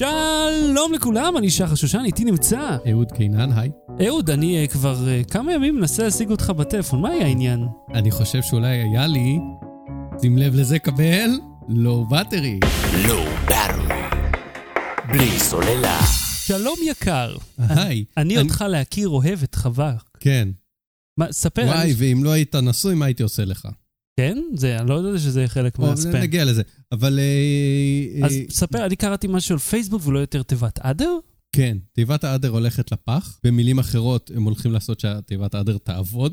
שלום לכולם, אני שחר שושן, איתי נמצא. אהוד קינן, היי. אהוד, אני uh, כבר uh, כמה ימים מנסה להשיג אותך בטלפון, מה היה העניין? אני חושב שאולי היה לי, שים לב לזה, קבל, לואו בטרי. לואו בטרי. בלי סוללה. שלום יקר. היי. אני אותך להכיר אוהב את חווה. כן. מה, ספר. וואי, אני- ואם לא היית נשוי, מה הייתי עושה לך? כן? זה, אני לא יודע שזה חלק מהספאם. נגיע לזה. אבל... אה, אז אה, ספר, אני קראתי משהו על פייסבוק ולא יותר תיבת אדר? כן, תיבת האדר הולכת לפח. במילים אחרות, הם הולכים לעשות שהתיבת האדר תעבוד.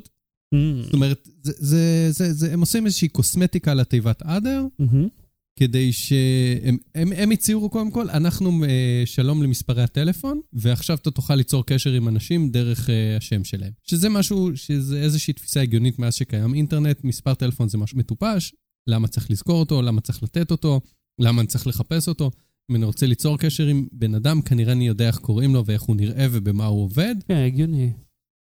Mm, זאת אומרת, זה, זה, זה, זה, הם עושים איזושהי קוסמטיקה לתיבת אדר, מהמם. כדי שהם הם, הם הצהירו קודם כל, אנחנו אה, שלום למספרי הטלפון, ועכשיו אתה תוכל ליצור קשר עם אנשים דרך אה, השם שלהם. שזה משהו, שזה איזושהי תפיסה הגיונית מאז שקיים אינטרנט, מספר טלפון זה משהו מטופש, למה צריך לזכור אותו, למה צריך לתת אותו, למה אני צריך לחפש אותו. אם אני רוצה ליצור קשר עם בן אדם, כנראה אני יודע איך קוראים לו ואיך הוא נראה ובמה הוא עובד, כן, הגיוני.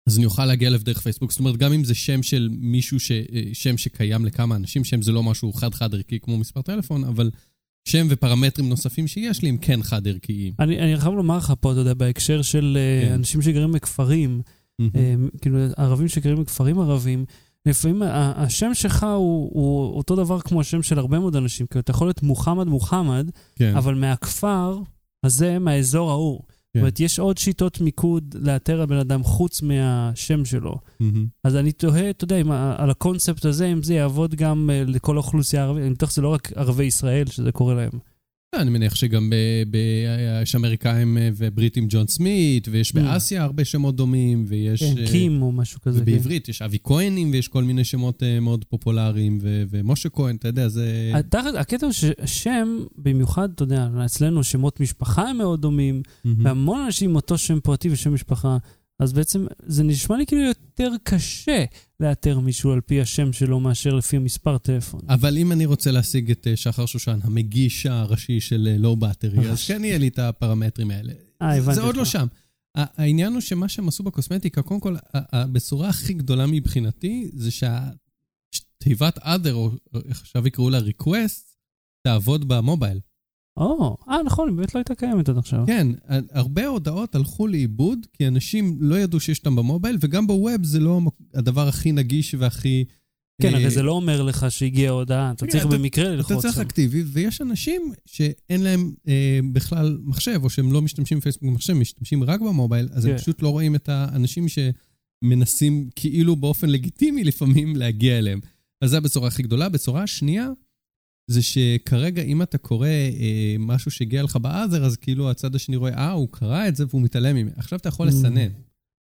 אז אני אוכל להגיע אליו דרך פייסבוק. זאת אומרת, גם אם זה שם של מישהו, ש... אה, שם שקיים לכמה אנשים, שם זה לא משהו חד-חד ערכי כמו מספר טלפון, אבל שם ופרמטרים נוספים שיש לי הם כן חד ערכיים. אני, אני חייב לומר לך פה, אתה יודע, בהקשר של אה, כן. אנשים שגרים בכפרים, אה, כאילו, ערבים שגרים בכפרים ערבים, לפעמים השם שלך הוא, הוא אותו דבר כמו השם של הרבה מאוד אנשים, כי אתה יכול להיות מוחמד מוחמד, כן. אבל מהכפר הזה, מהאזור ההוא. זאת כן. אומרת, יש עוד שיטות מיקוד לאתר הבן אדם חוץ מהשם שלו. מהמם. אז אני תוהה, אתה יודע, אם על הקונספט הזה, אם זה יעבוד גם אה, לכל האוכלוסייה הערבית, אני בטוח שזה לא רק ערבי ישראל שזה קורה להם. אני מניח שגם. יש אמריקאים אה, ובריטים ג'ון סמית, ויש Mm. באסיה הרבה שמות דומים, ויש... כן, אה, קים או משהו כזה. כן. ובעברית יש אבי כהנים, ויש כל מיני שמות אה, מאוד פופולריים, ו... ומשה כהן, אתה יודע, זה... הקטע הוא ששם, במיוחד, אתה יודע, אצלנו שמות משפחה הם מאוד דומים. והמון אנשים עם אותו שם פרטי ושם משפחה, אז בעצם זה נשמע לי כאילו יותר קשה לאתר מישהו על פי השם שלו מאשר לפי המספר טלפון. אבל אם אני רוצה להשיג את אה, שחר שושן, המגיש הראשי של לואו באטרי, אז. כן יהיה לי את הפרמטרים האלה. אה, הבנתי זה עוד לא. שם. העניין הוא שמה שהם עשו בקוסמטיקה, קודם כל, הבשורה הכי גדולה מבחינתי, זה שהתיבת other, או איך עכשיו יקראו לה request, תעבוד במובייל. או, אה, נכון, היא באמת לא הייתה קיימת עד עכשיו. כן, הרבה הודעות הלכו לאיבוד, כי אנשים לא ידעו שיש אותם במובייל, וגם בווב זה לא הדבר הכי נגיש והכי... כן, אה, הרי זה לא אומר לך שהגיעה הודעה, אתה צריך אתה- במקרה אתה ללחוץ צריך שם. אקטיבי, ויש אנשים שאין להם אה, בכלל מחשב, או שהם לא משתמשים בפייסבוק במחשב, משתמשים רק במובייל, אז הם כן. פשוט לא רואים את האנשים שמנסים כאילו באופן לגיטימי לפעמים להגיע אליהם. אז זו הבשורה הכי גדולה. בשורה השנייה, זה שכרגע אם אתה קורא אה, משהו שהגיע לך באזר, אז כאילו הצד השני רואה, אה, הוא קרא את זה והוא מתעלם ממנו. עכשיו אתה יכול Mm. לסנן.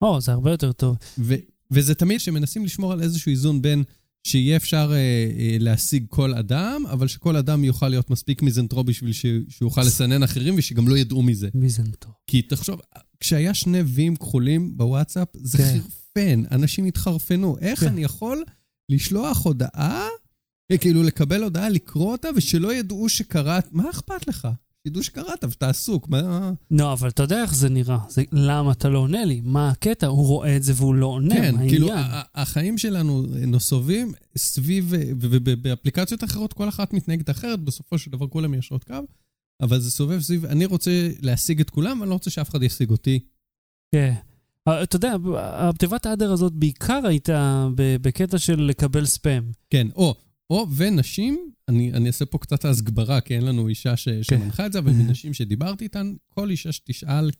או, זה הרבה יותר טוב. ו- וזה תמיד שמנסים לשמור על איזשהו איזון בין שיהיה אפשר אה, אה, להשיג כל אדם, אבל שכל אדם יוכל להיות מספיק מיזנטרופ בשביל ש- שהוא יוכל לסנן אחרים ושגם לא ידעו מזה. מי זה טוב? כי תחשוב, כשהיה שני ויים כחולים בוואטסאפ, זה כן. חרפן, אנשים התחרפנו. איך כן. אני יכול לשלוח הודעה, כאילו לקבל הודעה, לקרוא אותה, ושלא ידעו שקראת, מה אכפת לך? ידעו שקראת, ואתה עסוק, מה... לא, אבל אתה יודע איך זה נראה. זה למה אתה לא עונה לי? מה הקטע? הוא רואה את זה והוא לא עונה, כן, מה כאילו, העניין? ה- ה- החיים שלנו נסובים סביב, ובאפליקציות אחרות כל אחת מתנהגת אחרת, בסופו של דבר כולם ישרות קו, אבל זה סובב סביב, אני רוצה להשיג את כולם, ואני לא רוצה שאף אחד ישיג אותי. כן. אה, אתה יודע, התיבת האדר הזאת בעיקר הייתה בקטע של לקבל ספאם. כן, או, או, ונשים, אני, אני אעשה פה קצת הסגברה, כי אין לנו אישה ש, שמנחה את זה, אבל מנשים שדיברתי איתן, כל אישה שתשאל,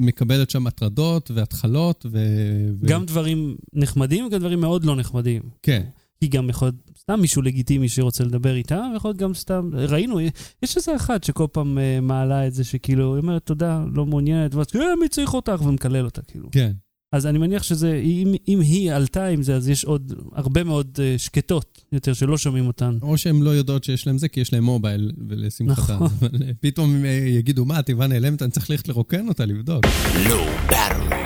מקבלת שם הטרדות והתחלות, ו... ו... גם דברים נחמדים וגם דברים מאוד לא נחמדים. כן, כי גם יכול להיות סתם מישהו לגיטימי שרוצה לדבר איתה, ויכול להיות גם סתם, ראינו, יש איזה אחת שכל פעם אה, מעלה את זה שכאילו, היא אומרת תודה, לא מעוניינת, ואז כאילו, "אה, מי צריך אותך, ומקלל אותה, כאילו. כן. אז אני מניח שזה, אם, אם היא עלתה עם זה, אז יש עוד הרבה מאוד אה, שקטות יותר שלא שומעים אותן. או שהן לא יודעות שיש להם זה, כי יש להם מובייל, ולשמחתן. נכון. אבל אה, פתאום הם אה, יגידו, מה, התיבה נעלמת, אני צריך ללכת לרוקן אותה, לבדוק. לואו בטרי.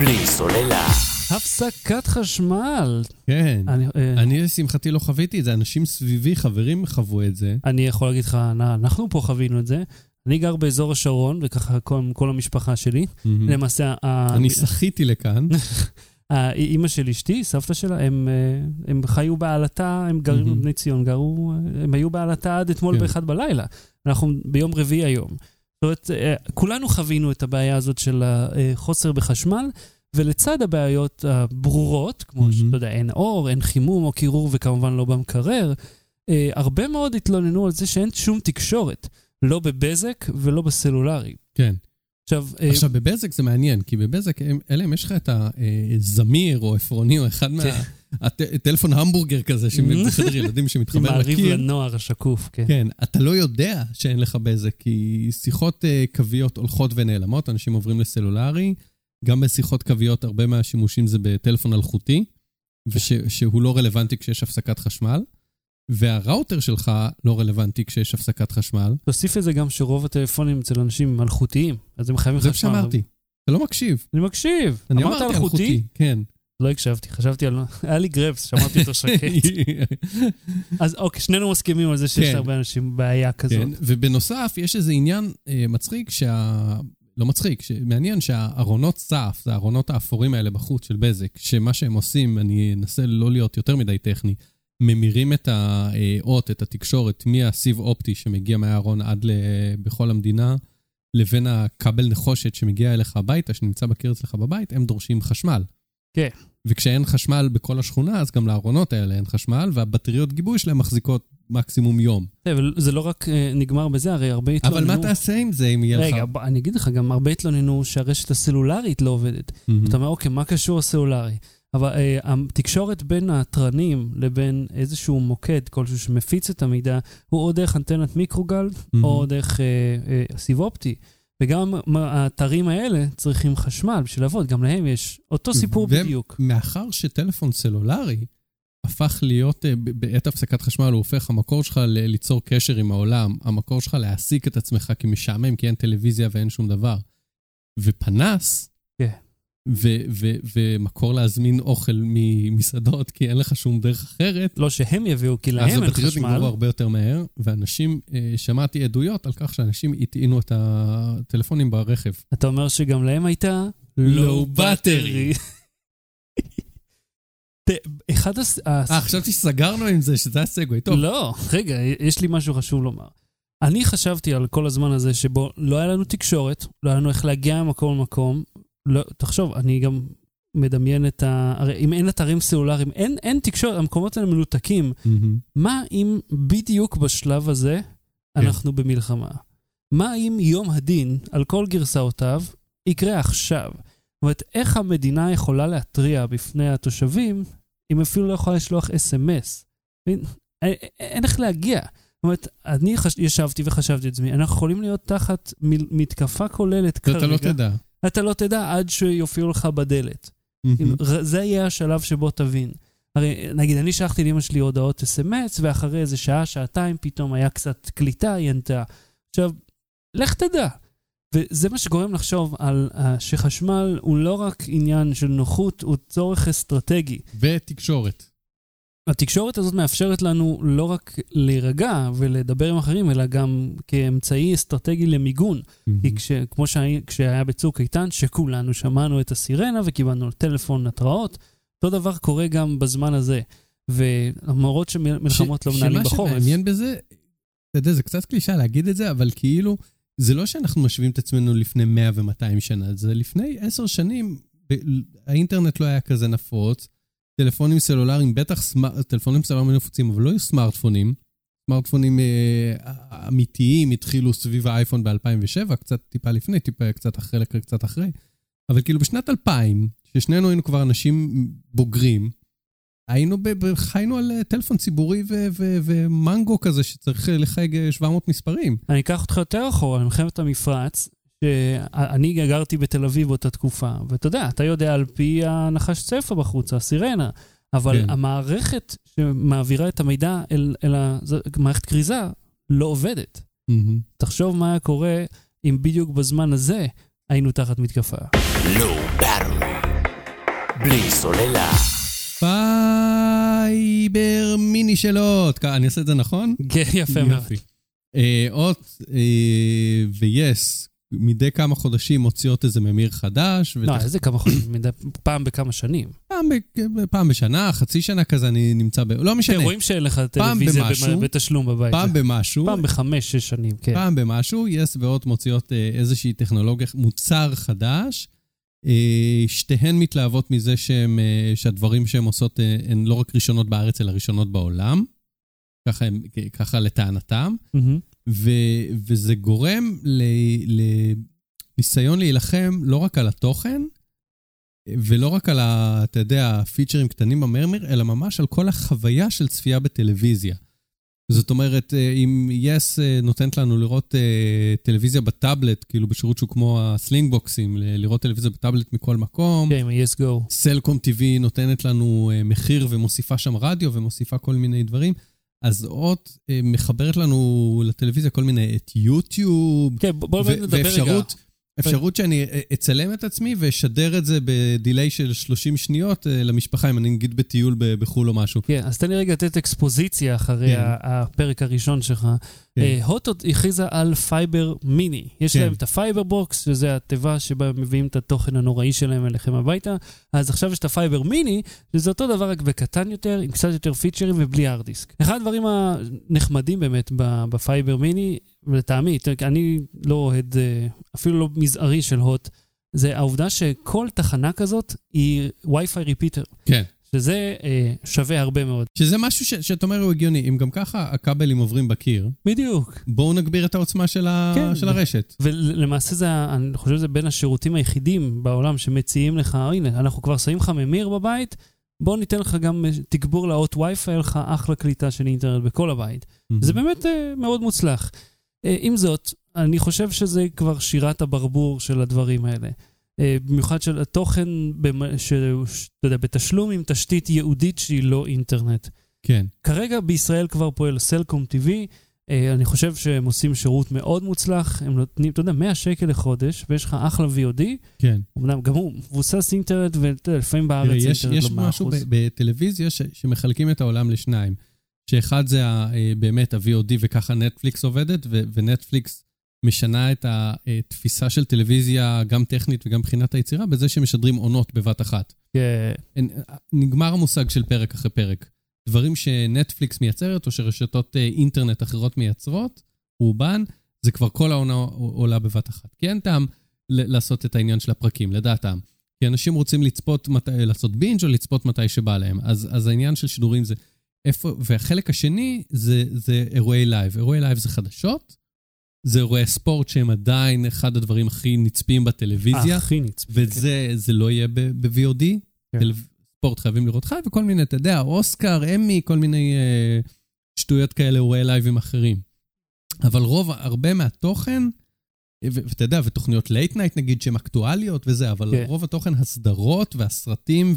בלי סוללה. הפסקת חשמל. כן. אני, אה, אני לשמחתי לא חוויתי את זה, אנשים סביבי, חברים חוו את זה. אני יכול להגיד לך, אנחנו פה חווינו את זה. אני גר באזור השרון, וככה כל, כל המשפחה שלי. מהמם. למעשה, ה- אני שחיתי לכאן. אימא של אשתי, סבתא שלה, הם, אה, הם חיו בעלתה, הם גרים מהמם. בבני ציון, גרו, אה, הם היו בעלתה עד אתמול כן. באחד בלילה. אנחנו ביום רביעי היום. זאת אומרת, אה, כולנו חווינו את הבעיה הזאת של החוסר בחשמל, ולצד הבעיות הברורות, כמו מהמם. שאתה יודע, אין אור, אין חימום או קירור וכמובן לא במקרר, הרבה מאוד התלוננו על זה שאין שום תקשורת, לא בבזק ולא בסלולרי. כן. עכשיו, אה, עכשיו, בבזק זה מעניין, כי בבזק, אלא אם יש לך את הזמיר או עפרוני או אחד כן. מהטלפון המבורגר כזה, חדר ילדים שמתחבר מעריב לקיר. לנוער השקוף, כן. כן, אתה לא יודע שאין לך בזק, כי שיחות אה, קוויות הולכות ונעלמות, אנשים עוברים לסלולרי. גם בשיחות קוויות, הרבה מהשימושים זה בטלפון אלחוטי, ושהוא לא רלוונטי כשיש הפסקת חשמל, והראוטר שלך לא רלוונטי כשיש הפסקת חשמל. תוסיף לזה גם שרוב הטלפונים אצל אנשים הם אלחוטיים, אז הם חייבים זה חשמל. מה שאמרתי. אתה לא מקשיב. אני מקשיב. אני אמרת אמרתי אלחוטי? אלחוטי, כן. לא הקשבתי, חשבתי על... היה לי גרבס, שמעתי אותו שקט. אז אוקיי, שנינו מסכימים על זה שיש כן. להרבה אנשים בעיה כזאת. כן, ובנוסף, יש איזה עניין אה, מצחיק שה... לא מצחיק, מעניין שהארונות סף, זה הארונות האפורים האלה בחוץ של בזק, שמה שהם עושים, אני אנסה לא להיות יותר מדי טכני, ממירים את האות, את התקשורת, מהסיב אופטי שמגיע מהארון עד. בכל המדינה, לבין הכבל נחושת שמגיע אליך הביתה, שנמצא בקיר אצלך בבית, הם דורשים חשמל. כן. וכשאין חשמל בכל השכונה, אז גם לארונות האלה אין חשמל, והבטריות גיבוי שלהם מחזיקות מקסימום יום. אבל זה לא רק אה, נגמר בזה, הרי הרבה התלוננו... אבל מה תעשה עם זה אם יהיה לך... רגע, אני אגיד לך, גם הרבה התלוננו שהרשת הסלולרית לא עובדת. אתה אומר, אוקיי, מה קשור הסלולרי? אבל אה, התקשורת בין התרנים לבין איזשהו מוקד כלשהו שמפיץ את המידע, הוא או דרך אנטנת מיקרוגל, מהמם. או דרך אה, אה, סיב אופטי. וגם האתרים האלה צריכים חשמל בשביל לעבוד, גם להם יש אותו סיפור ו- בדיוק. מאחר שטלפון סלולרי הפך להיות, אה, בעת הפסקת חשמל, הוא הופך המקור שלך ל- ליצור קשר עם העולם, המקור שלך להעסיק את עצמך כמשעמם, כי אין טלוויזיה ואין שום דבר. ופנס, כן. ומקור להזמין אוכל ממסעדות, כי אין לך שום דרך אחרת, לא שהם יביאו, כי אז להם אין הבטריות חשמל. נגמרו הרבה יותר מהר, ואנשים, אה, שמעתי עדויות על כך שאנשים הטעינו את הטלפונים ברכב. אתה אומר שגם להם הייתה battery. ת- אחד הס... אה, חשבתי שסגרנו עם זה, שזה הסגווי. טוב, לא, רגע, יש לי משהו חשוב לומר. אני חשבתי על כל הזמן הזה שבו לא היה לנו תקשורת, לא היה לנו איך להגיע ממקום למקום. לא, תחשוב, אני גם מדמיין את ה... הרי אם אין אתרים סלולריים, אין, אין תקשורת, המקומות האלה מנותקים. מהמם. מה אם בדיוק בשלב הזה כן. אנחנו במלחמה? מה אם יום הדין, על כל גרסאותיו, יקרה עכשיו? זאת אומרת, איך המדינה יכולה להתריע בפני התושבים אם אפילו לא יכולה לשלוח אס.אם.אס? אין, אין- אין איך להגיע. זאת אומרת, אני חש... ישבתי וחשבתי את עצמי, אנחנו יכולים להיות תחת מל... מתקפה כוללת כרגע. אתה לא תדע. אתה לא תדע עד שיופיעו לך בדלת. ר- זה יהיה השלב שבו תבין. הרי נגיד, אני שלחתי לאמא שלי הודעות אס.אם.אס, ואחרי איזה שעה, שעתיים, פתאום היה קצת קליטה, היא ענתה. עכשיו, לך תדע. וזה מה שגורם לחשוב על uh, שחשמל הוא לא רק עניין של נוחות, הוא צורך אסטרטגי. ותקשורת. התקשורת הזאת מאפשרת לנו לא רק להירגע ולדבר עם אחרים, אלא גם כאמצעי אסטרטגי למיגון. כי כש, כמו שהיה, כשהיה בצוק איתן, שכולנו שמענו את הסירנה וקיבלנו טלפון התראות, אותו דבר קורה גם בזמן הזה. ולמרות שמלחמות לא מנהלים בחורף. שמה שמעניין בזה, אתה יודע, זה קצת קלישה להגיד את זה, אבל כאילו, זה לא שאנחנו משווים את עצמנו לפני 100 ו-200 שנה, זה לפני 10 שנים, האינטרנט לא היה כזה נפוץ, טלפונים סלולריים, בטח סמאר, טלפונים סלולריים נפוצים, אבל לא היו סמארטפונים. סמארטפונים אה, אמיתיים התחילו סביב האייפון ב-2007, קצת טיפה לפני, טיפה קצת אחרי, קצת אחרי. אבל כאילו בשנת 2000, ששנינו היינו כבר אנשים בוגרים, היינו, ב, חיינו על אה, טלפון ציבורי ו, ו, ומנגו כזה שצריך אה, לחייג אה, 700 מספרים. אני אקח אותך יותר אחורה, למלחמת המפרץ, שאני גרתי בתל אביב באותה תקופה, ואתה יודע, אתה יודע על פי הנחש צפה בחוץ, הסירנה, אבל כן. המערכת שמעבירה את המידע אל, אל המערכת כריזה לא עובדת. תחשוב מה היה קורה אם בדיוק בזמן הזה היינו תחת מתקפה. Battery. בלי סוללה. פייבר מיני שאלות. אני עושה את זה נכון? כן, יפה מאוד. אה, אות אה, ויס, מדי כמה חודשים מוציאות איזה ממיר חדש. לא, ותח- איזה כמה חודשים, מדי- פעם בכמה שנים. פעם, ב- פעם בשנה, חצי שנה כזה אני נמצא ב... לא משנה. כן, רואים שאין לך טלוויזיה במשהו, בתשלום בבית. פעם במשהו, פעם בחמש, שש שנים, כן. פעם במשהו, יס והוט מוציאות אה, איזושהי טכנולוגיה, מוצר חדש. אה, שתיהן מתלהבות מזה שהם, אה, שהדברים שהן עושות הן לא רק ראשונות בארץ, אלא ראשונות בעולם. ככה, הם, ככה לטענתם. מהמם. ו, וזה גורם לניסיון להילחם לא רק על התוכן, ולא רק על, ה, אתה יודע, הפיצ'רים קטנים בממיר, אלא ממש על כל החוויה של צפייה בטלוויזיה. זאת אומרת, אה, אם yes אה, נותנת לנו לראות אה, טלוויזיה בטאבלט, כאילו בשירות שהוא כמו ה Slingboxים, ל- לראות טלוויזיה בטאבלט מכל מקום, כן, ה-yes go. סלקום TV נותנת לנו מחיר ומוסיפה שם רדיו ומוסיפה כל מיני דברים. אז הוט אה, מחברת לנו לטלוויזיה כל מיני, את יוטיוב, כן, בוא בוא ו- נדבר רגע. ואפשרות אפשרות שאני אה, אצלם את עצמי ואשדר את זה ב delay של 30 שניות אה, למשפחה, אם אני נגיד בטיול בחו"ל או משהו. כן, אז תן לי רגע לתת אקספוזיציה אחרי כן. הפרק הראשון שלך. כן. אה, הוט הכריזה על Fiber Mini. יש כן. להם את ה Fiber Box, שזה התיבה שבה מביאים את התוכן הנוראי שלהם אליכם הביתה. אז עכשיו יש את ה Fiber Mini, שזה אותו דבר רק בקטן יותר, עם קצת יותר פיצ'רים ובלי ארט דיסק. אחד הדברים הנחמדים באמת בפייבר מיני, ולטעמי, תראה, אני לא אוהד, אה, אפילו לא מזערי של הוט, זה העובדה שכל תחנה כזאת היא Wi-Fi repeater. כן. שזה אה, שווה הרבה מאוד. שזה משהו ש- שאתה אומר הוא הגיוני. אם גם ככה הכבלים עוברים בקיר, בדיוק. בואו נגביר את העוצמה של, ה... כן. של הרשת. ולמעשה זה, אני חושב שזה בין השירותים היחידים בעולם שמציעים לך, הנה, אנחנו כבר שמים לך ממיר בבית, בוא ניתן לך גם אה, תגבור לאות וי-פיי, יהיה לך אחלה קליטה של אינטרנט בכל הבית. זה באמת אה, מאוד מוצלח. אה, עם זאת, אני חושב שזה כבר שירת הברבור של הדברים האלה. אה, במיוחד של התוכן, במ- ש- ש- אתה יודע, בתשלום עם תשתית ייעודית שהיא לא אינטרנט. כן. כרגע בישראל כבר פועל סלקום TV, אה, אני חושב שהם עושים שירות מאוד מוצלח, הם נותנים, אתה יודע, 100 שקל לחודש, ויש לך אחלה VOD, כן. אמנם גם הוא מבוסס אינטרנט, ואתה יודע, לפעמים תראה, בארץ יש, אינטרנט יש לא 100%. משהו ב- בטלוויזיה ש, שמחלקים את העולם לשניים. שאחד זה ה, אה, באמת ה-VOD וככה נטפליקס עובדת, ו- ונטפליקס משנה את התפיסה של טלוויזיה, גם טכנית וגם מבחינת היצירה, בזה שמשדרים עונות בבת אחת. כן, אין- נגמר המושג של פרק אחרי פרק. דברים שנטפליקס מייצרת או שרשתות אה, אינטרנט אחרות מייצרות, רובן, זה כבר כל העונה עולה בבת אחת. כי אין טעם לעשות את העניין של הפרקים, לדעתם. כי אנשים רוצים לצפות, מת... לעשות בינג' או לצפות מתי שבא להם. אז, אז העניין של שידורים זה איפה, והחלק השני זה, זה אירועי live. אירועי live זה חדשות, זה אירועי ספורט שהם עדיין אחד הדברים הכי נצפים בטלוויזיה. הכי נצפי. וזה זה לא יהיה ב-VOD. כן. ספורט חייבים לראות חי, וכל מיני, אתה יודע, אוסקר, אמי, כל מיני אה, שטויות כאלה, אירועי לייבים אחרים. אבל רוב, הרבה מהתוכן, ו- ואתה יודע, ותוכניות late night נגיד, שהן אקטואליות וזה, אבל כן. רוב התוכן, הסדרות והסרטים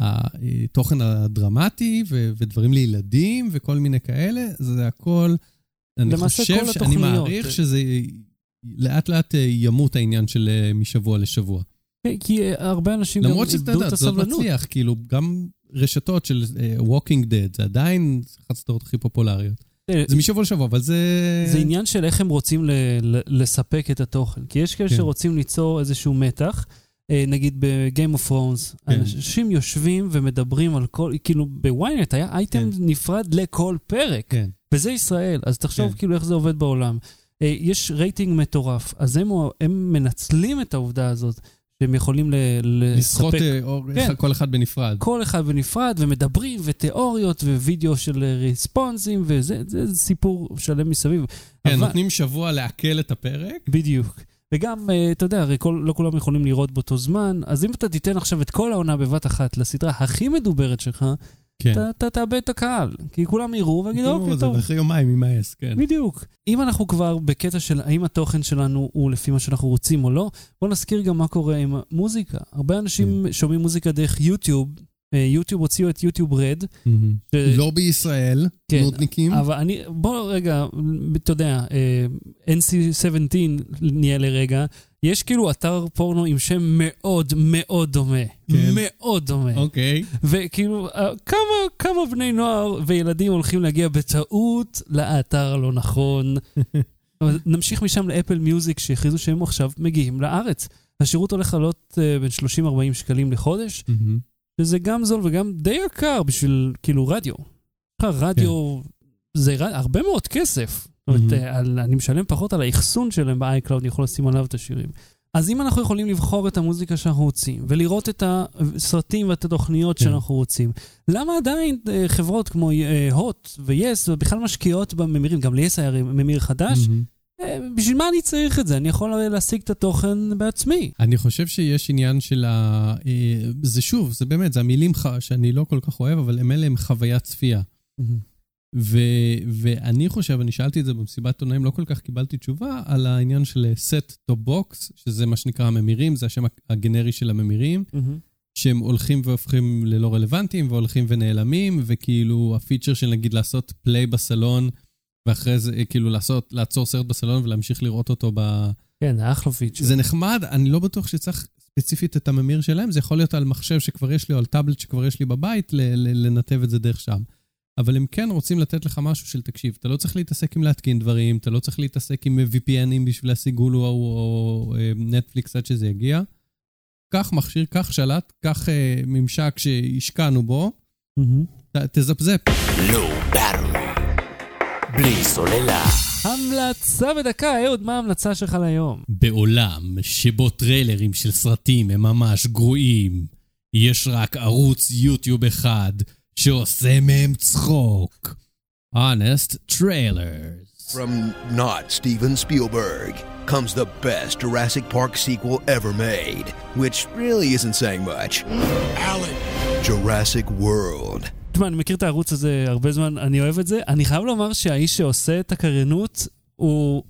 והתוכן הדרמטי ו- ודברים לילדים וכל מיני כאלה, זה הכל, אני חושב התוכניות. מעריך שזה לאט לאט אה, ימות העניין של אה, משבוע לשבוע. כי אה, הרבה אנשים גם למרות שאתה איבדו את יודע, זה עוד הסבלנות. מצליח, כאילו, גם רשתות של uh, Walking Dead, זה עדיין אחת הסדרות הכי פופולריות. אה, זה משבוע לשבוע, אבל זה... זה עניין של איך הם רוצים ל- ל- לספק את התוכן. כי יש כאלה כן. שרוצים ליצור איזשהו מתח. אה, נגיד ב-game of thrones, כן. אנשים יושבים ומדברים על כל, כאילו בוויינט היה אייטם כן. נפרד לכל פרק. כן, וזה ישראל, אז תחשוב כן. כאילו איך זה עובד בעולם. אה, יש רייטינג מטורף, אז הם, הם מנצלים את העובדה הזאת שהם יכולים ל- לספק אה, או- כן. כל אחד בנפרד. כל אחד בנפרד, ומדברים, ותיאוריות, ווידאו של ריספונסים, וזה זה, זה סיפור שלם מסביב. כן, אבל- נותנים שבוע לעכל את הפרק. בדיוק. וגם, אה, אתה יודע, הרי כל, לא כולם יכולים לראות באותו זמן, אז אם אתה תיתן עכשיו את כל העונה בבת אחת לסדרה הכי מדוברת שלך, כן. אתה, תאבד את הקהל. כי כולם יראו ויגידו, אוקיי, טוב. אחרי יומיים יימאס, כן. בדיוק. אם אנחנו כבר בקטע של האם התוכן שלנו הוא לפי מה שאנחנו רוצים או לא, בואו נזכיר גם מה קורה עם המוזיקה. הרבה אנשים כן. שומעים מוזיקה דרך יוטיוב. אה, יוטיוב הוציאו את יוטיוב רד. ש- לא בישראל, כן, נודניקים. אבל אני, בוא רגע, אתה יודע, אה, NC17 נהיה לרגע, יש כאילו אתר פורנו עם שם מאוד מאוד דומה. כן. מאוד דומה. אוקיי. וכאילו, אה, כמה, כמה בני נוער וילדים הולכים להגיע בטעות לאתר הלא נכון. נמשיך משם לאפל מיוזיק, שהכריזו שהם עכשיו מגיעים לארץ. השירות הולך לעלות אה, בין 30-40 שקלים לחודש, מהמם. שזה גם זול וגם די יקר בשביל, כאילו, רדיו. לך רדיו, זה ר... הרבה מאוד כסף. זאת אומרת, מהמם. אה, אני משלם פחות על האחסון שלהם ב-iCloud, אני יכול לשים עליו את השירים. אז אם אנחנו יכולים לבחור את המוזיקה שאנחנו רוצים, ולראות את הסרטים ואת התוכניות כן. שאנחנו רוצים, למה עדיין אה, חברות כמו אה, הוט ו-yes בכלל משקיעות בממירים, גם ל-yes היה ממיר חדש, מהמם. אה, בשביל מה אני צריך את זה? אני יכול להשיג את התוכן בעצמי. אני חושב שיש עניין של ה... זה שוב, זה באמת, זה המילים ח- שאני לא כל כך אוהב, אבל הם אלה הם חוויית צפייה. ו, ואני חושב, אני שאלתי את זה במסיבת עונאים, לא כל כך קיבלתי תשובה על העניין של set top box, שזה מה שנקרא הממירים, זה השם הגנרי של הממירים, מהמם. שהם הולכים והופכים ללא רלוונטיים, והולכים ונעלמים, וכאילו הפיצ'ר של נגיד לעשות פליי בסלון, ואחרי זה אה, כאילו לעשות, לעצור סרט בסלון ולהמשיך לראות אותו ב... כן, אחלה פיצ'ר. זה נחמד, אני לא בטוח שצריך ספציפית את הממיר שלהם, זה יכול להיות על מחשב שכבר יש לי, או על טאבלט שכבר יש לי בבית, לנתב את זה דרך שם. אבל הם כן רוצים לתת לך משהו של, תקשיב, אתה לא צריך להתעסק עם להתקין דברים, אתה לא צריך להתעסק עם VPNים בשביל להשיג הולו או, או אה, נטפליקס עד שזה יגיע. קח מכשיר, קח שלט, קח אה, ממשק שהשקענו בו. ת, תזפזפ. Battery. בלי סוללה. המלצה בדקה, אהוד, מה ההמלצה שלך להיום? בעולם שבו טריילרים של סרטים הם ממש גרועים, יש רק ערוץ יוטיוב אחד שעושה מהם צחוק. Honest Trailers. From not Steven Spielberg comes the best Jurassic Park sequel ever made, which really isn't saying much. Alan. Jurassic World. תשמע, אני מכיר את הערוץ הזה הרבה זמן, אני אוהב את זה. אני חייב לומר שהאיש שעושה את הקריינות הוא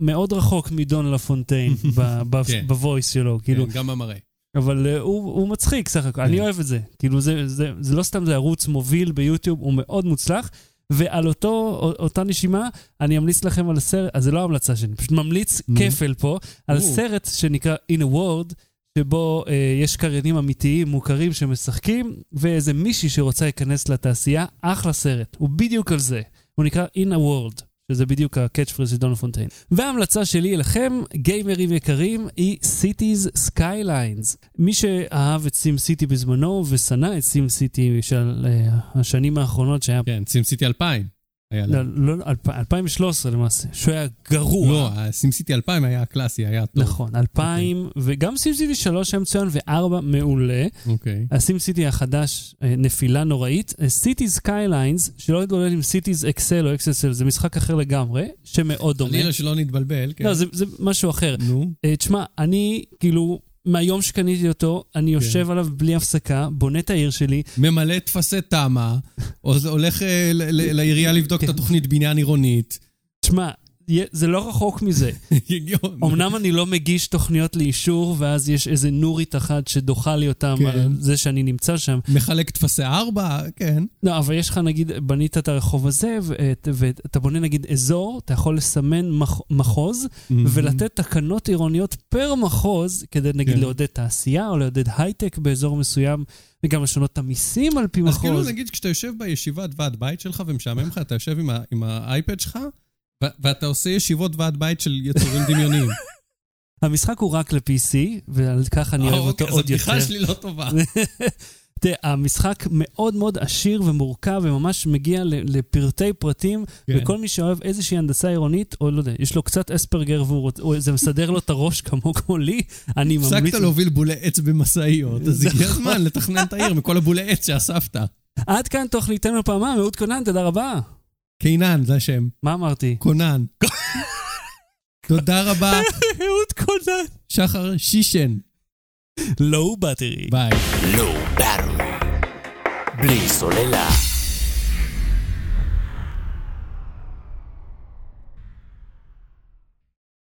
מאוד רחוק מדון לפונטיין כן. בוויס שלו, כאילו, כן, גם המראה. אבל uh, הוא, הוא מצחיק סך הכל, אני כן. אוהב את זה. כאילו, זה, זה, זה לא סתם, זה ערוץ מוביל ביוטיוב, הוא מאוד מוצלח. ועל אותו, אותה נשימה, אני אמליץ לכם על סרט, אז זה לא המלצה שלי, פשוט ממליץ נו. כפל פה, על או. סרט שנקרא In a World, שבו אה, יש קריינים אמיתיים, מוכרים, שמשחקים, ואיזה מישהי שרוצה להיכנס לתעשייה, אחלה סרט. הוא בדיוק על זה. הוא נקרא In a World, שזה בדיוק ה catch phrase של דון פונטיין. וההמלצה שלי אליכם, גיימרים יקרים, היא Cities Skylines. מי שאהב את SimCity בזמנו ושנא את SimCity של אה, השנים האחרונות, שהיה... כן, SimCity 2000 היה לא. לא, אלפ- 2013 למעשה, שהוא היה גרוע. לא, SimCity 2000 היה הקלאסי, היה טוב. נכון, 2000, וגם SimCity 3 היה מצוין, ו-4 מעולה. אוקיי. ה SimCity החדש, אה, נפילה נוראית. Cities Skylines, שלא יתבלבל עם סיטיז אקסל או אקססל, זה משחק אחר לגמרי, שמאוד דומה. חלילה שלא נתבלבל, כן. לא, זה, זה משהו אחר. נו, אה, תשמע, אני, כאילו, מהיום שקניתי אותו, אני כן. יושב עליו בלי הפסקה, בונה את העיר שלי, ממלא טפסי תמ"א, הולך אה, לעירייה לבדוק את כן. התוכנית בניין עירונית. תשמע, זה לא רחוק מזה. אמנם אני לא מגיש תוכניות לאישור, ואז יש איזה נורית אחת שדוחה לי אותם כן. על זה שאני נמצא שם. מחלק טפסי ארבע, כן. לא, אבל יש לך נגיד, בנית את הרחוב הזה, ואת- ואתה בונה נגיד אזור, אתה יכול לסמן מח, מחוז, ולתת תקנות עירוניות פר מחוז, כדי נגיד כן. לעודד תעשייה או לעודד הייטק באזור מסוים, וגם לשנות את המיסים על פי אז כאילו מחוז. נגיד כשאתה יושב בישיבת ועד בית שלך ומשעמם לך, אתה יושב עם האייפד שלך, ו- ואתה עושה ישיבות ועד בית של יצורים דמיוניים. המשחק הוא רק ל-PC, ועל כך אני אוהב אותו אוקיי, עוד יותר. הבדיחה שלי לא טובה. תראה, המשחק מאוד מאוד עשיר ומורכב, וממש מגיע לפרטי פרטים, כן. וכל מי שאוהב איזושהי הנדסה עירונית, או לא יודע, יש לו קצת אספרגר וזה מסדר לו את הראש כמו כמו לי, אני ממליץ... הפסקת להוביל בולי עץ במשאיות, אז הגיע נכון. הזמן לתכנן את העיר מכל הבולי עץ שאספת. עד כאן תוכניתנו פעמיים, אהוד קונן, תודה רבה. קינן, זה השם. מה אמרתי? קונן. תודה רבה, אהוד קונן. שחר שישן. לואו בטרי. ביי. Low Battery. בלי סוללה.